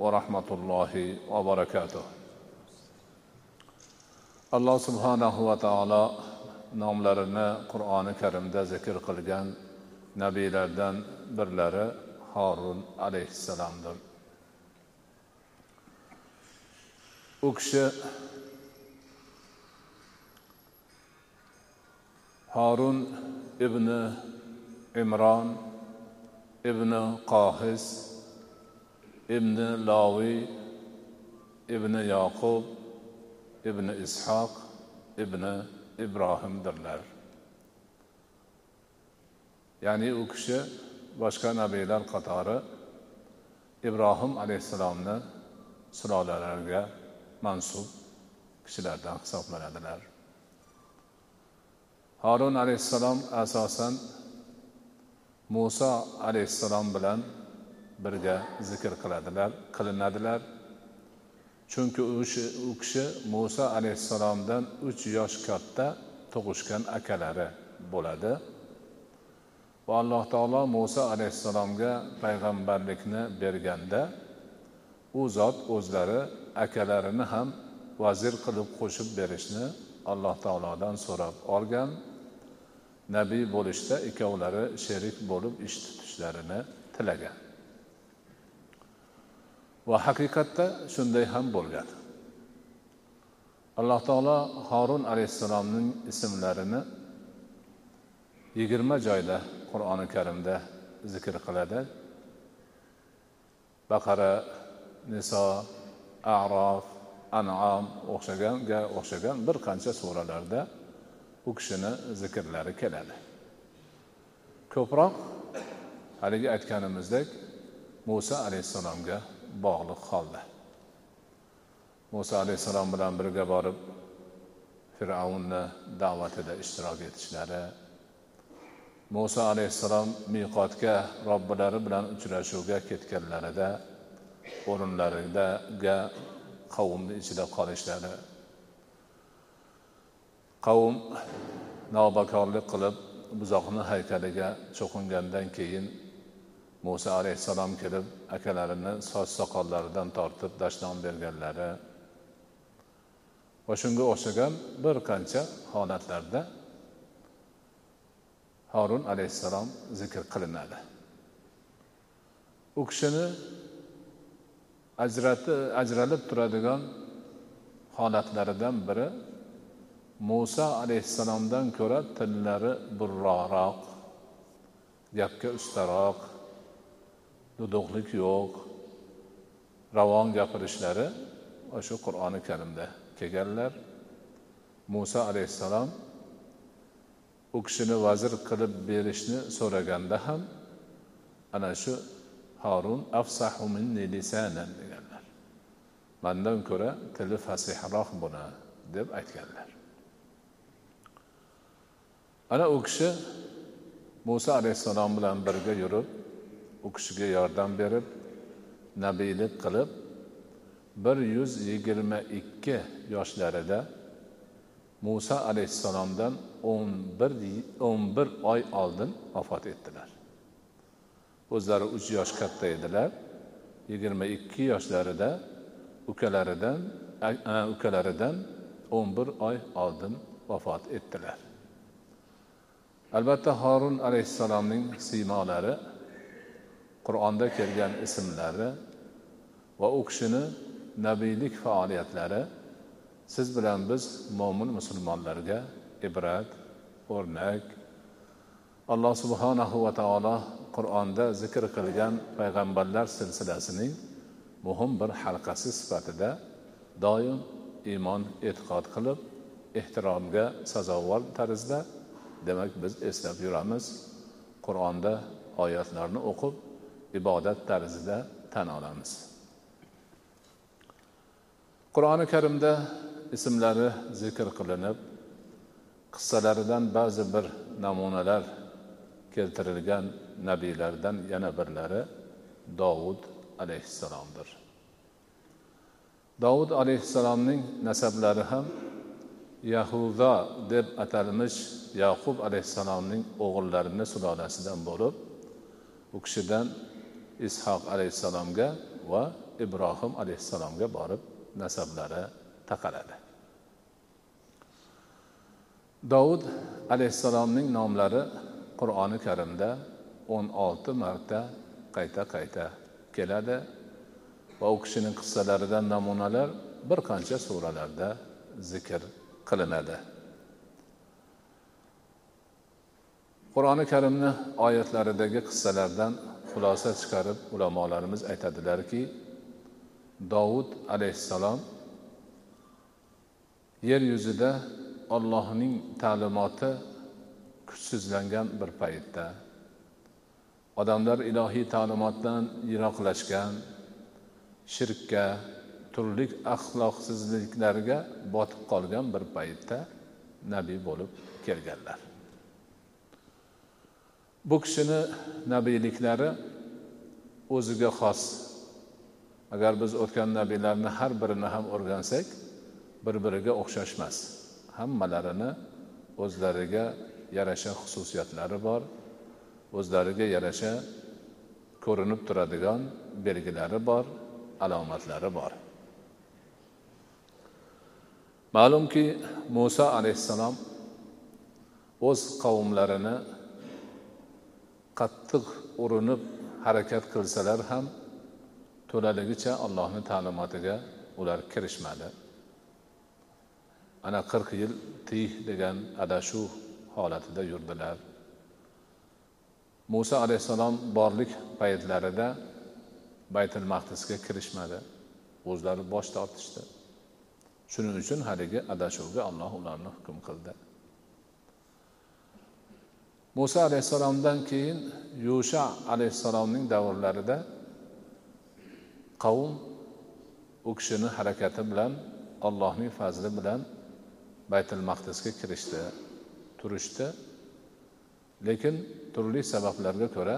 va rahmatullohi va barakatuh. Alloh subhanahu va taolo nomlarini qur'oni karimda zikr qilgan nabiylardan birlari horun alayhissalomdir. U kishi horun ibn imron ibn qohis ibn loviy ibn yoqub ibn ishoq ibn ibrohimdirlar ya'ni u kishi boshqa nabiylar qatori ibrohim alayhissalomni sulolalariga mansub kishilardan hisoblanadilar horun alayhissalom asosan muso alayhissalom bilan birga zikr qiladilar qilinadilar. Chunki u kishi muso alayhissalomdan uch yosh katta tug'ishgan akalari bo'ladi. Va alloh taolo muso alayhissalomga payg'ambarlikni berganda u zot o'zlari akalarini ham vazir qilib qo'shib berishni alloh taolodan so'rab olgan. Nabiy bo'lishda ikkovlari sherik bo'lib ish tutishlarini tilagan. Va haqiqatda shunday ham bo'lgan alloh taolo horun alayhissalomning ismlarini yigirma joyda qur'oni karimda zikr qiladi. Baqara niso arof anom o'xshaganga o'xshagan bir qancha suralarda u kishini zikrlari keladi. Ko'proq haligi aytganimizdek muso alayhissalomga bog'liq holda. Muso alayhissalom bilan birga borib fir'avnni da'vatida ishtirok etishlari muso alayhissalom miqotga robbilari bilan uchrashuvga ketganlarida o'rinlariga qavmni ichida qolishlari. Qavm navbakorlik qilib buzoqni haykaliga cho'qingandan keyin muso alayhissalom kirib akalarini soch soqollaridan tortib dashnom berganlari va shunga o'xshagan bir qancha holatlarda horun alayhissalom zikr qilinadi. U kishini ajrati ajralib turadigan holatlaridan biri muso alayhissalomdan ko'ra tillari burroqroq gapga ustaroq duduqlik yo'q. Ravon gapirishlari shu qur'oni karimda kelganlar. Muso alayhissalom u kishini vazir qilib berishni so'raganda ham ana shu horun afsahu minni lisanan deganlar. Mandan ko'ra tili fasihroq buni deb aytganlar. Ana u kishi muso alayhissalom bilan birga yurib u kishiga yordam berib nabiylik qilib bir yuz yigirma ikki yoshlarida muso alayhissalomdan o'n bir o'n bir oy oldin vafot etdilar. O'zlari uch yosh katta edilar. Yigirma ikki yoshlarida ukalaridan ukalaridan o'n bir oy oldin vafot etdilar. Albatta horun alayhissalomning siymolari qur'onda kelgan ismlari va u kishini nabiylik faoliyatlari siz bilan biz mo'min musulmonlarga ibrat o'rnak alloh subhanahu va taolo qur'onda zikr qilgan payg'ambarlar silsilasining muhim bir halqasi sifatida doim iymon e'tiqod qilib ehtiromga sazovor tarzda demak biz eslab yuramiz. Qur'onda oyatlarni o'qib ibodat tarzida tan olamiz. Qur'oni karimda ismlari zikr qilinib qissalaridan ba'zi bir namunalar keltirilgan nabiylardan yana birlari dovud alayhissalomdir. Dovud alayhissalomning nasablari ham yahuda deb atalmish yaqub alayhissalomning o'g'illarini sulolasidan bo'lib u kishidan ishoq alayhissalomga va ibrohim alayhissalomga borib nasablari taqaladi. Dovud alayhissalomning nomlari qur'oni karimda o'n olti marta qayta qayta keladi va u kishining qissalaridan namunalar bir qancha suralarda zikr qilinadi. Qur'oni karimni oyatlaridagi qissalardan xulosa chiqarib ulamolarimiz aytadilarki dovud alayhissalom yer yuzida ollohning ta'limoti kuchsizlangan bir paytda. Odamlar ilohiy ta'limotdan yiroqlashgan shirkka turli axloqsizliklarga botib qolgan bir paytda nabiy bo'lib kelganlar. Bu kishini nabiyliklari o'ziga xos. Agar biz o'tgan nabiylarni har birini ham o'rgansak bir biriga o'xshashmas. Hammalarini o'zlariga yarasha xususiyatlari bor o'zlariga yarasha ko'rinib turadigan belgilari bor alomatlari bor. Ma'lumki muso alayhissalom o'z qavmlarini qattiq urinib harakat qilsalar ham to'laligicha allohni ta'limotiga ular kirishmadi. Ana qirq yil tih degan adashuv holatida yurdilar. Muso alayhissalom borlik paytlarida baytul maqdisga kirishmadi. O'zlari bosh tortishdi. Shuning uchun haligi adashuvga alloh ularni hukm qildi. Muso alayhissalomdan keyin yusha alayhissalomning davrlarida qavm u kishini harakati bilan allohning fazli bilan baytul maqdisga kirishdi turishdi. Lekin turli sabablarga ko'ra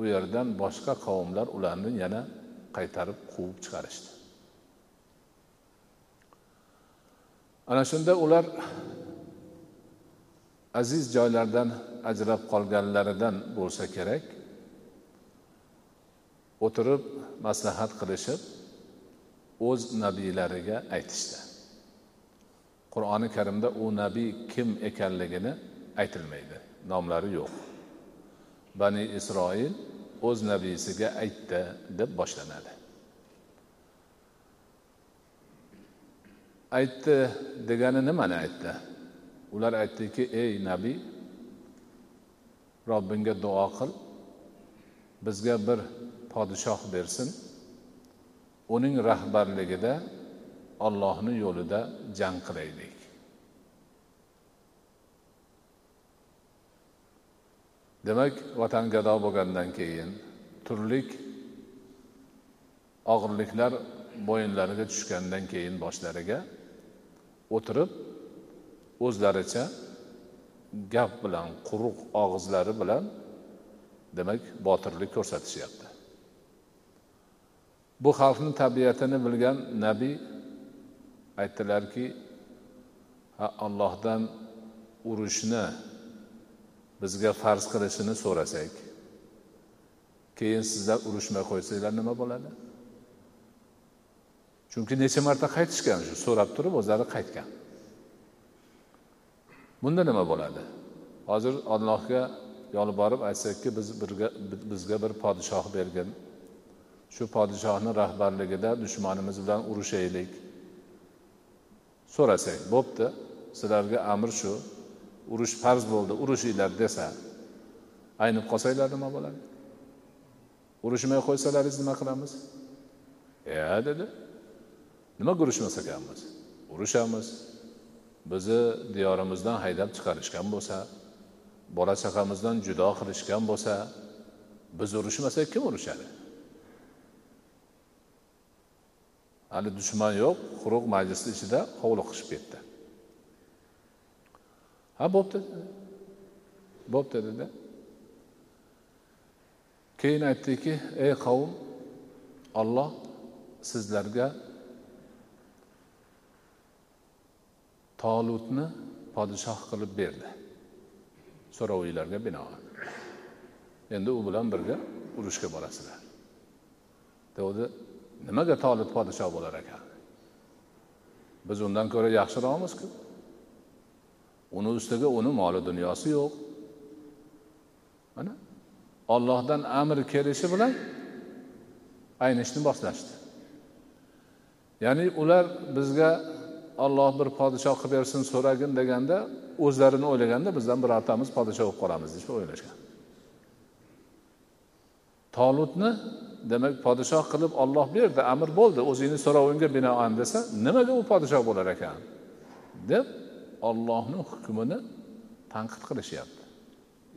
u yerdan boshqa qavmlar ularni yana qaytarib quvib chiqarishdi. Ana shunda ular aziz joylardan ajrab qolganlaridan bo'lsa kerak o'tirib maslahat qilishib o'z nabiylariga aytishdi. Qur'oni karimda u nabiy kim ekanligini aytilmaydi nomlari yo'q. Bani isroil o'z nabiysiga aytdi deb boshlanadi. Aytdi degani nimani aytdi? Ular aytdiki ey nabiy robbingga duo qil bizga bir podshoh bersin. Uning rahbarligida ollohni yo'lida jang qilaylik. Demak vatangado bo'lgandan keyin turli og'irliklar bo'yinlariga tushgandan keyin boshlariga o'tirib o'zlaricha gap bilan quruq og'izlari bilan demak botirlik ko'rsatishyapti. Bu xalqni tabiatini bilgan nabiy aytdilarki allohdan urushni bizga farz qilishini so'rasak keyin sizlar urushmay qo'ysanglar nima bo'ladi? Chunki necha marta qaytishgan shu so'rab turib o'zlari qaytgan. Bunda nima bo'ladi? Hozir allohga yolborib aytsakki biz birga bizga bir podshoh bergin. Shu podshohni rahbarligida dushmanimiz bilan urushaylik. So'rasak bo'pti. Sizlarga amr shu. Urush farz bo'ldi urushinglar desa. Aynib qolsanglar nima bo'ladi? Urushmay qo'ysalaringiz nima qilamiz? E dedi. Nimaga urushmas ekanmiz urushamiz. Bizni diyorimizdan haydab chiqarishgan bo'lsa bola chaqamizdan judo qilishgan bo'lsa biz urushmasak kim urushadi? Hali dushman yo'q quruq majlisni ichida hovliqishib qilishib ketdi. Ha bo'pti bo'pti dedi. Keyin aytdiki ey qavm olloh sizlarga tolutni podshoh qilib berdi. So'rovinglarga binoan. Endi u bilan birga urushga borasizlar. Degandi nimaga tolit podshoh bo'lar ekan? Biz undan ko'ra yaxshiroqmizku uni ustiga uni moli dunyosi yo'q. Mana ollohdan amr kelishi bilan aynishni boshlashdi. Ya'ni ular bizga olloh bir podshoh qilib bersin so'ragin deganda o'zlarini o'ylaganda bizdan birortamiz podshoh bo'lib qolamiz deb o'ylashgan. Tolutni demak podshoh qilib olloh berdi amr bo'ldi o'zingni so'rovingga binoan desa nimaga u podshoh bo'lar ekan? deb ollohni hukmini tanqid qilishyapti.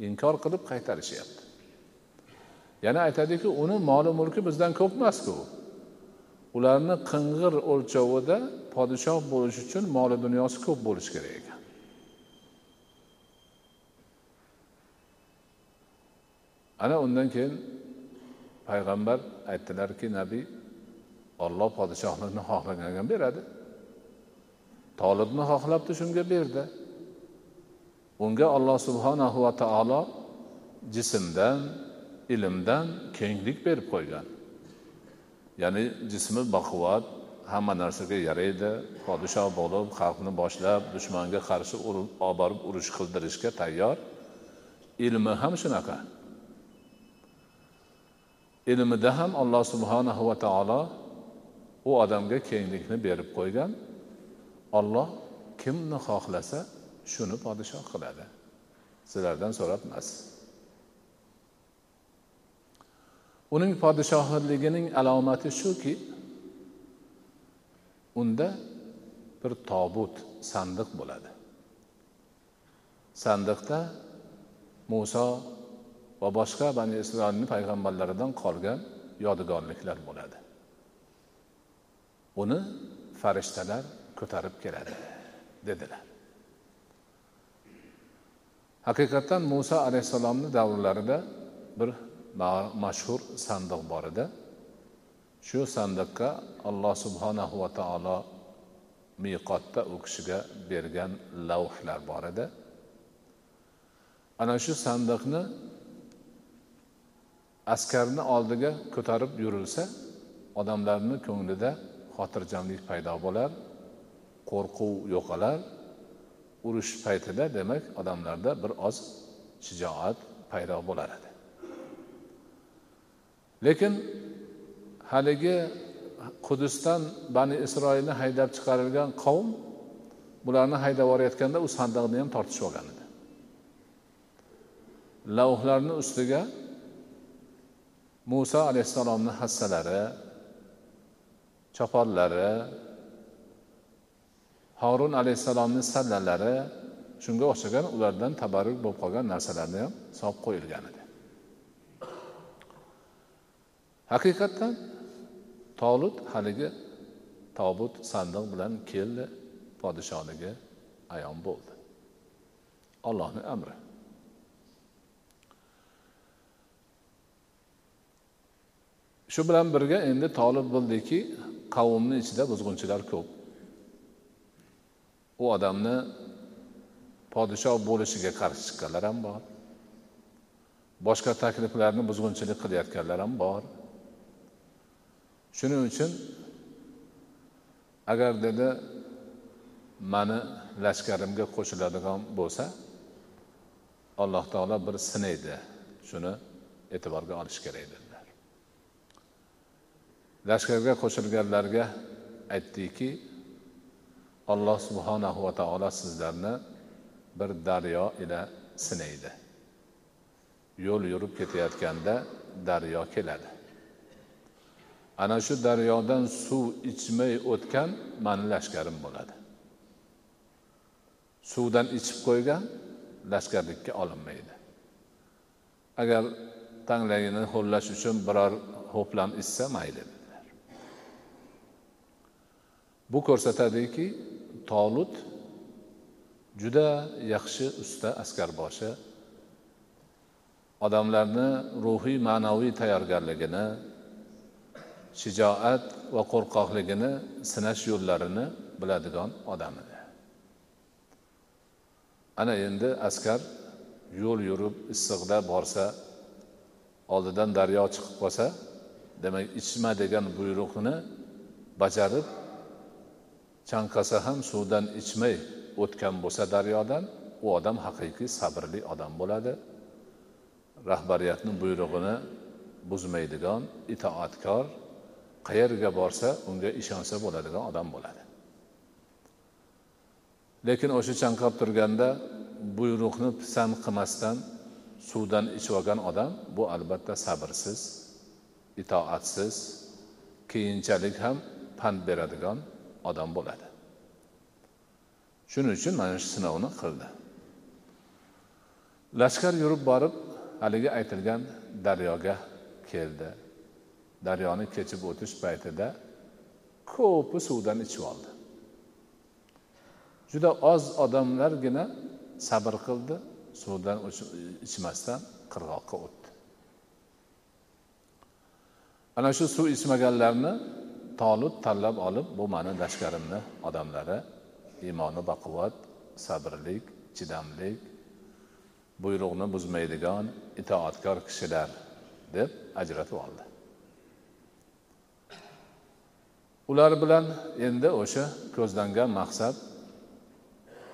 Inkor qilib qaytarishyapti. Yana aytadiki uni moli mulki bizdan ko'p emasku ularni qing'ir o'lchovida podshoh bo'lish uchun moli dunyosi ko'p bo'lishi kerak ekan. Ana undan keyin payg'ambar aytdilarki nabiy olloh podshohlikni xohlagan beradi. Tolibni xohlabdi shunga berdi. Unga alloh subhanahu va taolo jismdan ilmdan kenglik berib qo'ygan. Ya'ni jismi baquvvat hamma narsaga yaraydi. Podshoh bo'lib xalqni boshlab dushmanga qarshi olib borib urush qildirishga tayyor. Ilmi ham shunaqa. Ilmida ham alloh subhanahu va taolo u odamga kenglikni berib qo'ygan. Olloh kimni xohlasa shuni podshoh qiladi. Sizlardan so'rab emas uning podshohligining alomati shuki unda bir tobut sandiq bo'ladi. Sandiqda muso va boshqa bani isroilni payg'ambarlaridan qolgan yodgorliklar bo'ladi. Uni farishtalar ko'tarib keladi dedilar. Haqiqatdan muso alayhissalomni davrlarida bir mashhur sandiq bor edi. Shu sandiqqa alloh subhanahu va taolo miqotda u kishiga bergan lavhlar bor edi. Ana shu sandiqni askarni oldiga ko'tarib yurilsa odamlarni ko'nglida xotirjamlik paydo bo'lar qo'rquv yo'qolar. Urush paytida demak odamlarda bir oz shijoat paydo bo'lar edi. Lekin haligi qudusdan bani isroilni haydab chiqarilgan qavm bularni haydab yuborayotganda u sandiqni ham tortishib olgan edi. Lavhlarni ustiga muso alayhissalomni hassalari choponlari horun alayhissalomni sallalari shunga o'xshagan ulardan tabarruk bo'lib qolgan narsalarni ham solib qo'yilgan edi. Haqiqatdan tolut haligi tobut sandiq bilan keldi podshohligi ayon bo'ldi. Ollohni amri. Shu bilan birga endi tolib bildiki qavmni ichida buzg'unchilar ko'p. U odamni podshoh bo'lishiga qarshi chiqqanlar ham bor. Boshqa takliflarni buzg'unchilik qilayotganlar ham bor. Shuning uchun agar dedi mani lashkarimga qo'shiladigan bo'lsa alloh taolo bir sinaydi shuni e'tiborga olish kerak dedilar. Lashkarga qo'shilganlarga aytdiki alloh subhanahu va taolo sizlarni bir daryo ila sinaydi. Yo'l yurib ketayotganda daryo keladi. Ana shu daryodan suv ichmay o'tgan mani lashkarim bo'ladi. Suvdan ichib qo'ygan lashkarlikka olinmaydi. Agar tanglagini ho'llash uchun biror ho'plam ichsa mayli dedilar. Bu ko'rsatadiki tolut juda yaxshi usta askarboshi odamlarni ruhiy ma'naviy tayyorgarligini shijoat va qo'rqoqligini sinash yo'llarini biladigan odam edi. Ana endi askar yo'l yurib issiqda borsa oldidan daryo chiqib qolsa demak ichma degan buyruqni bajarib chanqasa ham suvdan ichmay o'tgan bo'lsa daryodan u odam haqiqiy sabrli odam bo'ladi. Rahbariyatni buyrug'ini buzmaydigan itoatkor qayerga borsa unga ishonsa bo'ladigan odam bo'ladi. Lekin o'sha chanqab turganda buyruqni pisand qilmasdan suvdan ichib olgan odam bu albatta sabrsiz itoatsiz keyinchalik ham pand beradigan odam bo'ladi. Shuning uchun mana shu sinovni qildi. Lashkar yurib borib haligi aytilgan daryoga keldi. Daryoni kechib o'tish paytida ko'pi suvdan ichib oldi. Juda oz odamlargina sabr qildi suvdan ichmasdan qirg'oqqa o'tdi. Ana shu suv ichmaganlarni tolut tanlab olib bu mani lashkarimni odamlari iymoni baquvvat sabrlik chidamlik buyruqni buzmaydigan itoatkor kishilar deb ajratib oldi. Ular bilan endi o'sha ko'zlangan maqsad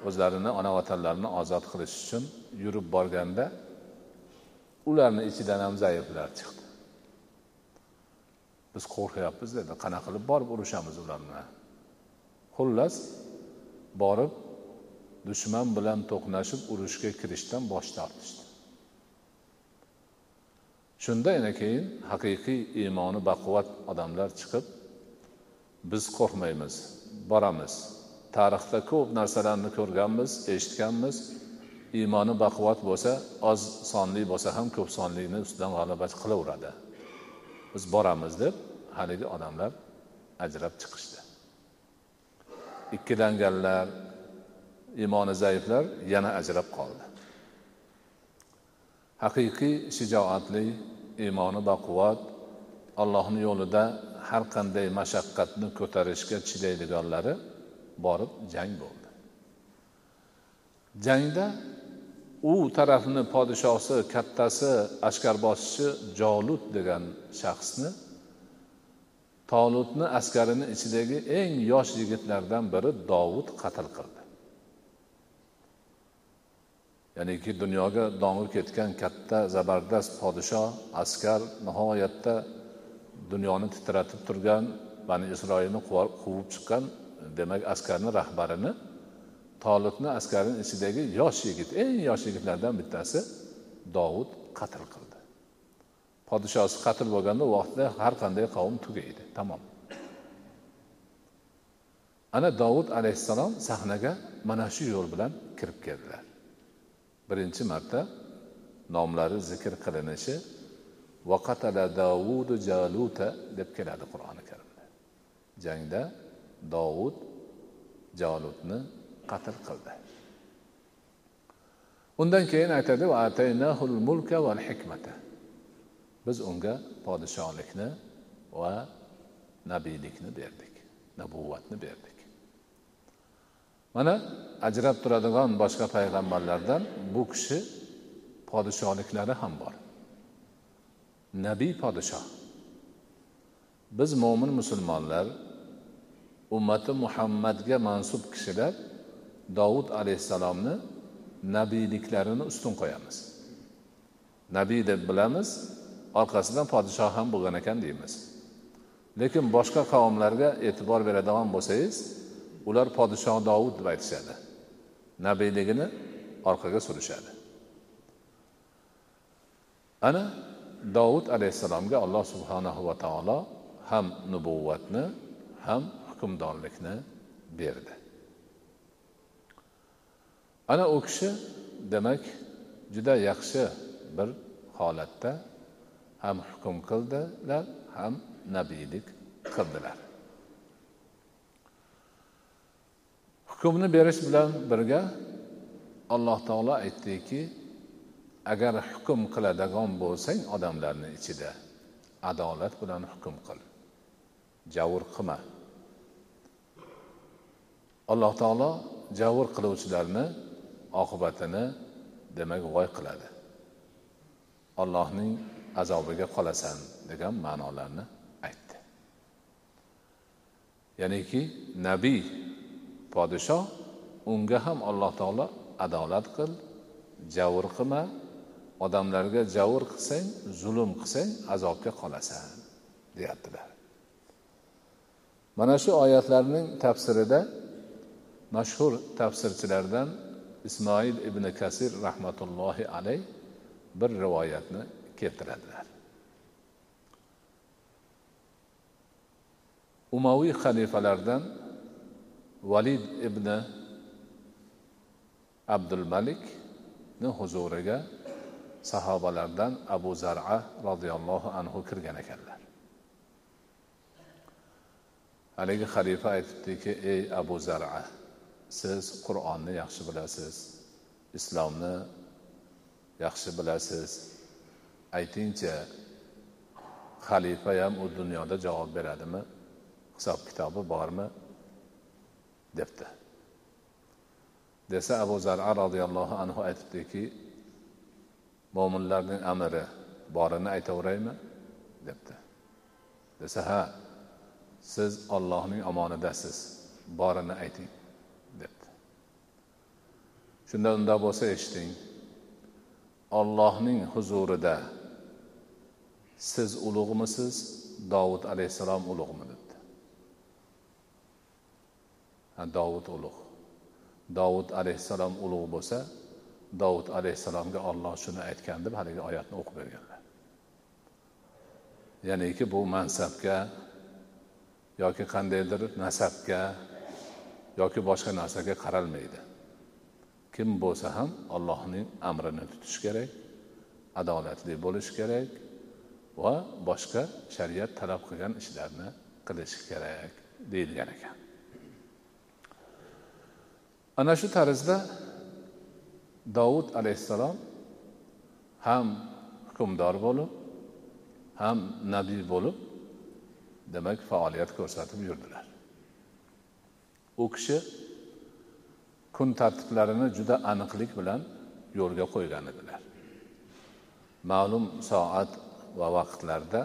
o'zlarini ona vatanlarini ozod qilish uchun yurib borganda ularni ichidan ham zaiflar chiqdi. Biz qo'rqyapmiz dedi. Qanaqa qilib borib urushamiz ular bilan xullas borib dushman bilan to'qnashib urushga kirishdan bosh tortishdi. Shunda yana keyin haqiqiy iymoni baquvvat odamlar chiqib biz qo'rqmaymiz boramiz. Tarixda ko'p narsalarni ko'rganmiz eshitganmiz. Iymoni baquvvat bo'lsa oz sonli bo'lsa ham ko'p sonlikni ustidan g'alaba qilaveradi. Biz boramiz deb haligi odamlar ajrab chiqishdi. Ikkilanganlar iymoni zaiflar yana ajrab qoldi. Haqiqiy shijoatli iymoni baquvvat allohni yo'lida har qanday mashaqqatni ko'tarishga chidaydiganlari borib jang bo'ldi. Jangda u tarafni podshosi kattasi ashkarboshichi jolut degan shaxsni tolutni askarini ichidagi eng yosh yigitlardan biri dovud qatl qildi. Ya'niki dunyoga dong'i ketgan katta zabardast podshoh askar nihoyatda dunyoni titratib turgan bani isroilni quvib chiqqan demak askarni rahbarini tolibni askarini ichidagi yosh yigit eng yosh yigitlardan bittasi dovud qatl qildi. Podshosi qatl bo'lganda u vaqtda har qanday qavm tugaydi. Tamom. Ana dovud alayhissalom sahnaga mana shu yo'l bilan kirib keldilar. Birinchi marta nomlari zikr qilinishi vaqatala davudu jaluta deb keladi qur'oni karimda jangda dovud jolutni qatl qildi undan keyin aytadi mulka val hikmata biz unga podshohlikni va nabiylikni berdik nabuvvatni berdik mana ajrab turadigan boshqa payg'ambarlardan bu kishi podshohliklari ham bor nabiy podshoh. Biz mo'min musulmonlar ummati muhammadga mansub kishilar dovud alayhissalomni nabiyliklarini ustun qo'yamiz. Nabiy deb bilamiz orqasidan podshoh ham bo'lgan ekan deymiz. Lekin boshqa qavmlarga e'tibor beradigan bo'lsangiz ular podshoh dovud deb aytishadi. Nabiyligini orqaga surishadi. Ana dovud alayhissalomga alloh subhanahu va taolo ham nubuvvatni ham hukmdorlikni berdi. Ana u kishi demak juda yaxshi bir holatda ham hukm qildilar ham nabiylik qildilar. Hukmni berish bilan birga alloh taolo aytdiki agar hukm qiladigan bo'lsang odamlarni ichida adolat bilan hukm qil. Javr qilma. Alloh taolo javr qiluvchilarni oqibatini demak voy qiladi. Allohning azobiga qolasan degan ma'nolarni aytdi. Ya'niki nabiy podshoh unga ham alloh taolo adolat qil javr qilma odamlarga javr qilsang zulm qilsang azobga qolasan deyaptilar. Mana shu oyatlarning tafsirida mashhur tafsirchilardan ismoil ibn kasir rahmatullohi alayh bir rivoyatni keltiradilar. Umaviy xalifalardan valid ibn abdul malikni huzuriga sahobalardan abu zara roziyallohu anhu kirgan ekanlar. Haligi xalifa aytibdiki ey abu zara siz qur'onni yaxshi bilasiz islomni yaxshi bilasiz. Aytingchi xalifa ham u dunyoda javob beradimi? Hisob kitobi bormi? debdi. Desa abu zara roziyallohu anhu aytibdiki mo'minlarning amiri borini aytaveraymi? debdi. Desa ha siz ollohning omonidasiz borini ayting debdi. Shunda unda bo'lsa eshiting ollohning huzurida siz ulug'misiz dovud alayhissalom ulug'mi? debdi. Ha dovud ulug' dovud alayhissalom ulug' bo'lsa dovud alayhissalomga olloh shuni aytgan deb haligi oyatni o'qib berganlar. Ya'niki bu mansabga yoki qandaydir nasabga yoki boshqa narsaga qaralmaydi. Kim bo'lsa ham allohning amrini tutish kerak adolatli bo'lish kerak va boshqa shariat talab qilgan ishlarni qilish kerak deyilgan ekan. Ana shu tarzda dovud alayhissalom ham hukmdor bo'lib ham nabiy bo'lib demak faoliyat ko'rsatib yurdilar. U kishi kun tartiblarini juda aniqlik bilan yo'lga qo'ygan edilar. Ma'lum soat va vaqtlarda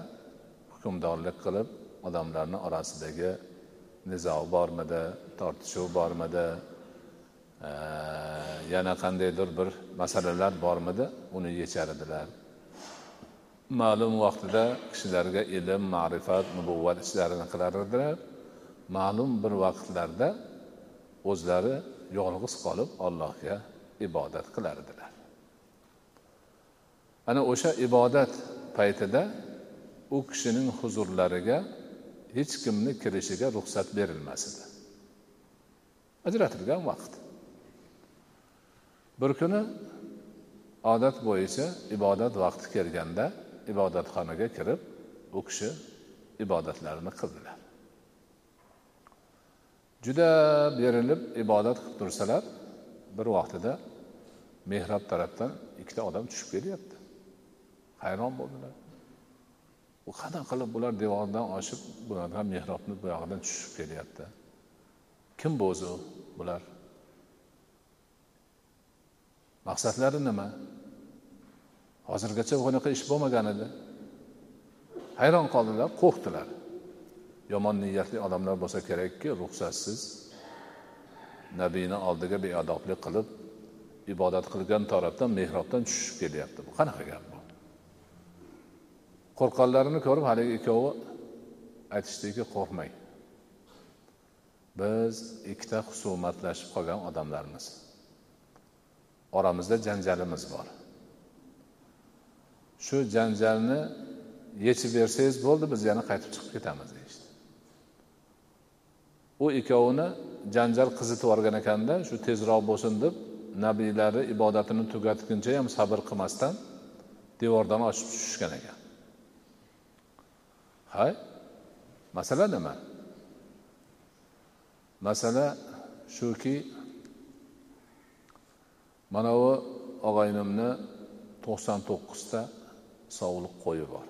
hukmdorlik qilib odamlarni orasidagi nizo bormidi tortishuv bormidi yana qandaydir bir masalalar bormidi uni yechar edilar ma'lum vaqtida kishilarga ilm ma'rifat nubuvvat ishlarini qilar edilar ma'lum bir vaqtlarda o'zlari yolg'iz qolib allohga ibodat qilar edilar ana o'sha ibodat paytida u kishining huzurlariga hech kimni kirishiga ruxsat berilmas edi. Ajratilgan vaqt. Bir kuni odat bo'yicha ibodat vaqti kelganda ibodatxonaga kirib u kishi ibodatlarini qildilar. Juda berilib ibodat qilib tursalar bir vaqtida mehrob tarafdan ikkita odam tushib kelyapti. Hayron bo'ldilar. U qanaqa qilib bular devordan oshib bulardan mehrobni buyog'idan tushib kelyapti? Kim bu o'zi bular? Maqsadlari nima? Hozirgacha bunaqa ish bo'lmagan edi. Hayron qoldilar qo'rqdilar. Yomon niyatli odamlar bo'lsa kerakki ruxsatsiz nabiyni oldiga beadoblik qilib ibodat qilgan tarafdan mehrobdan tushib kelyapti. Bu qanaqa gap bu? Qo'rqqanlarini ko'rib haligi ikkovi aytishdiki qo'rqmang. Biz ikkita husumatlashib qolgan odamlarmiz. Oramizda janjalimiz bor. Shu janjalni yechib bersangiz bo'ldi biz yana qaytib chiqib ketamiz deyishdi. U ikkovini janjal qizitib yuborgan ekanda shu tezroq bo'lsin deb nabiylari ibodatini tugatguncha ham sabr qilmasdan devordan oshib tushishgan ekan. Hay masala nima? Masala shuki mana bu og'aynimni to'qson to'qqizta sovliq qo'yi bor.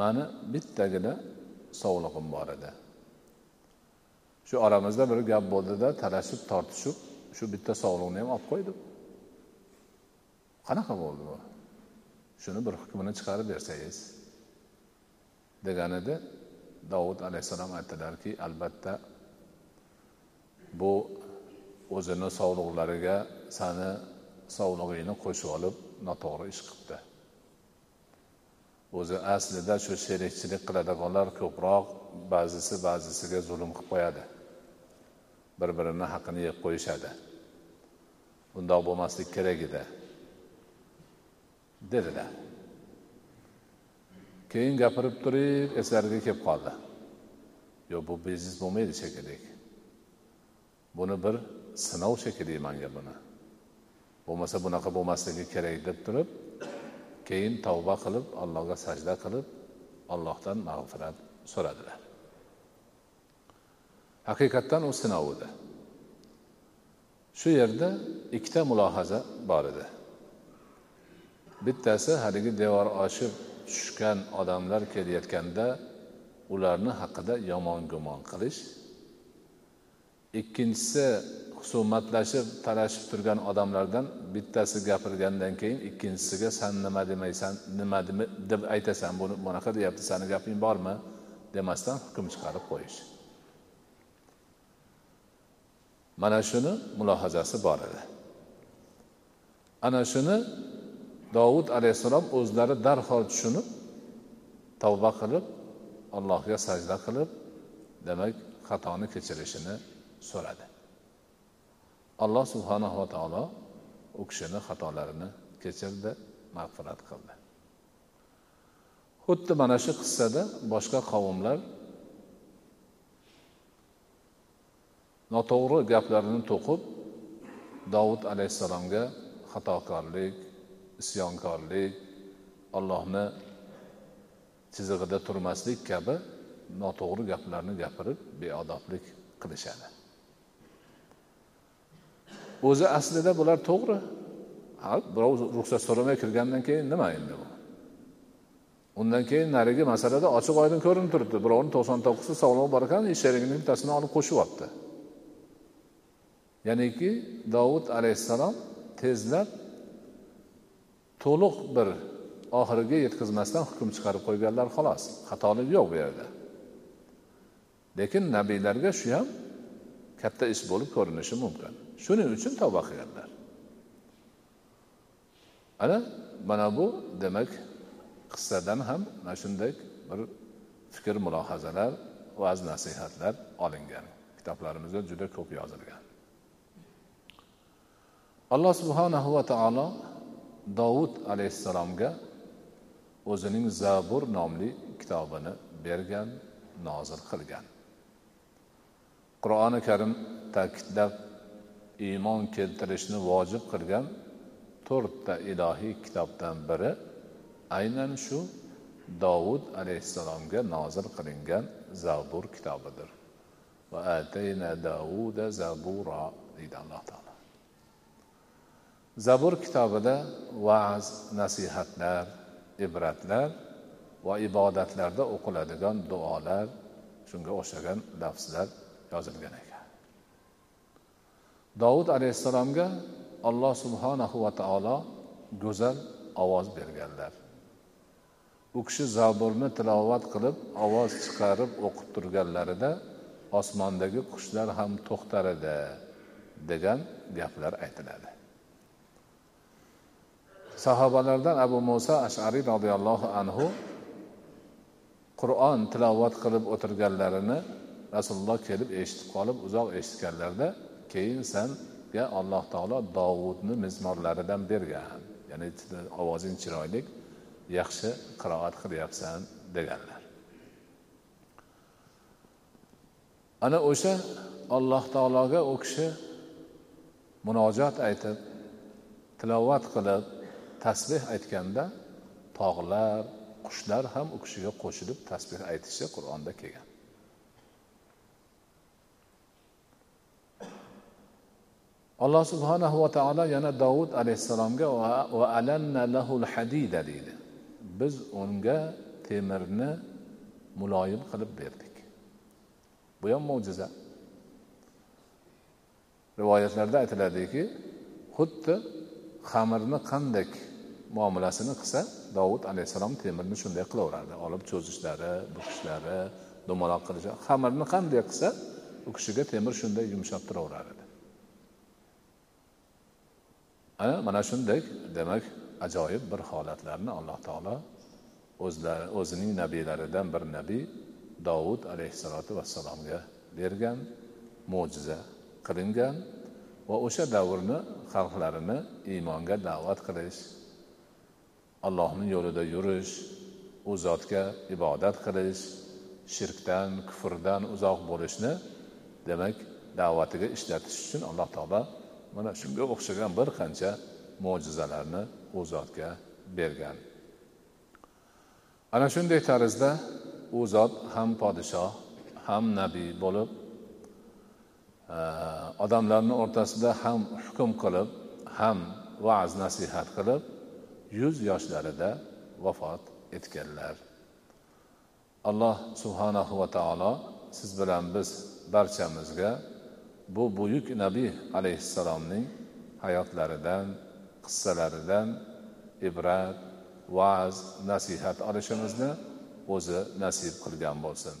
Mani bittagina sovlig'im bor edi. Shu oramizda bir gap bo'ldida talashib tortishib shu bitta sovliqni ham olib qo'ydim. Qanaqa bo'ldi bu? Shuni bir hukmini chiqarib bersangiz. Degan edi alayhissalom aytdilarki albatta bu o'zini sovliqlariga sani sovlig'ingni qo'shib olib noto'g'ri ish qilibdi o'zi aslida shu sherikchilik qiladiganlar ko'proq ba'zisi ba'zisiga zulm qilib qo'yadi. Bir birini haqini yeb qo'yishadi. Bundoq bo'lmaslik kerak edi dedilar. Keyin gapirib turib eslariga kelib qoldi. Yo'q bu biznes bo'lmaydi shekilli buni bir sinov shekilli manga buni. Bo'lmasa bunaqa bo'lmasligi kerak deb turib keyin tavba qilib allohga sajda qilib allohdan mag'firat so'radilar. Haqiqatdan u sinov edi. Shu yerda ikkita mulohaza bor edi. Bittasi haligi devor oshib tushgan odamlar kelayotganda ularni haqida yomon gumon qilish ikkinchisi husumatlashib talashib turgan odamlardan bittasi gapirgandan keyin ikkinchisiga san nima demaysan nima deb aytasan buni bunaqa deyapti sani gaping bormi? demasdan hukm chiqarib qo'yish. Mana shuni mulohazasi bor edi. Ana shuni dovud alayhissalom o'zlari darhol tushunib tavba qilib allohga sajda qilib demak xatoni kechirishini so'radi. Alloh subhanava taolo u kishini xatolarini kechirdi mag'firat qildi. Xuddi mana shu qissada boshqa qavmlar noto'g'ri gaplarini to'qib dovud alayhissalomga xatokorlik isyonkorlik ollohni chizig'ida turmaslik kabi noto'g'ri gaplarni gapirib beodoblik qilishadi. O'zi aslida bular to'g'ri. Ha birov ruxsat so'ramay kirgandan keyin nima endi bu? Undan keyin narigi masalada ochiq oydin ko'rinib turibdi. Birovni to'qson to'qqizta sog'lig'i bor ekan sherigini bittasini olib qo'shyapti. Ya'niki dovud alayhissalom tezlab to'liq bir oxiriga yetkazmasdan hukm chiqarib qo'yganlar xolos. Xatolik yo'q bu yerda. Lekin nabiylarga shu ham katta ish bo'lib ko'rinishi mumkin. Shuning uchun tavba qilganlar. Ana mana bu demak qissadan ham mana shunday bir fikr mulohazalar va'z nasihatlar olingan. Kitoblarimizda juda ko'p yozilgan. Alloh subhanahu va taolo dovud alayhissalomga o'zining zabur nomli kitobini bergan nozil qilgan. Qur'oni karim ta'kidlab iymon keltirishni vojib qilgan to'rtta ilohiy kitobdan biri aynan shu dovud alayhissalomga nozil qilingan zabur kitobidir. Va atayna davuda zabura deydi alloh taolo. Zabur kitobida va'z nasihatlar ibratlar va ibodatlarda o'qiladigan duolar shunga o'xshagan lafzlar yozilgan ekan. Dovud alayhissalomga alloh subhanahu va taolo go'zal ovoz berganlar. U kishi zaburni tilovat qilib ovoz chiqarib o'qib turganlarida osmondagi qushlar ham to'xtar edi degan gaplar aytiladi. Sahobalardan abu muso ashariy roziyallohu anhu qur'on tilovat qilib o'tirganlarini rasululloh kelib eshitib qolib uzoq eshitganlarida keyin sanga alloh taolo dovudni mezmorlaridan bergan ya'ni ovozing chiroyli yaxshi qiroat qilyapsan deganlar. Ana o'sha alloh taologa u kishi munojot aytib tilovat qilib tasbeh aytganda tog'lar qushlar ham u kishiga qo'shilib tasbeh aytishi qur'onda kelgan. Alloh subhanahu va taolo yana dovud alayhissalomga va alanna lahul hadida deydi. Biz unga temirni muloyim qilib berdik. Bu ham mo'jiza. Rivoyatlarda aytiladiki xuddi xamirni qandek muomalasini qilsa dovud alayhissalom temirni shunday qilaverardi. Olib cho'zishlari bukishlari dumaloq qilishi xamirni qanday qilsa u kishiga temir shunday yumshab turaverar edi mana shunday demak ajoyib bir holatlarni alloh taolo o'zlari o'zining nabiylaridan bir nabiy dovud alayhissalotu vassalomga bergan mo'jiza qilingan va o'sha davrni xalqlarini iymonga da'vat qilish allohni yo'lida yurish u zotga ibodat qilish shirkdan kufrdan uzoq bo'lishni demak da'vatiga ishlatish uchun alloh taolo mana shunga o'xshagan bir qancha mo'jizalarni u zotga bergan. Ana shunday tarzda u zot ham podshoh ham nabiy bo'lib eh, odamlarni o'rtasida ham hukm qilib ham va'z nasihat qilib yuz yoshlarida vafot etganlar. Alloh subhanahu va taolo siz bilan biz barchamizga bu buyuk nabiy alayhissalomning hayotlaridan qissalaridan ibrat va'z nasihat olishimizni o'zi nasib qilgan bo'lsin.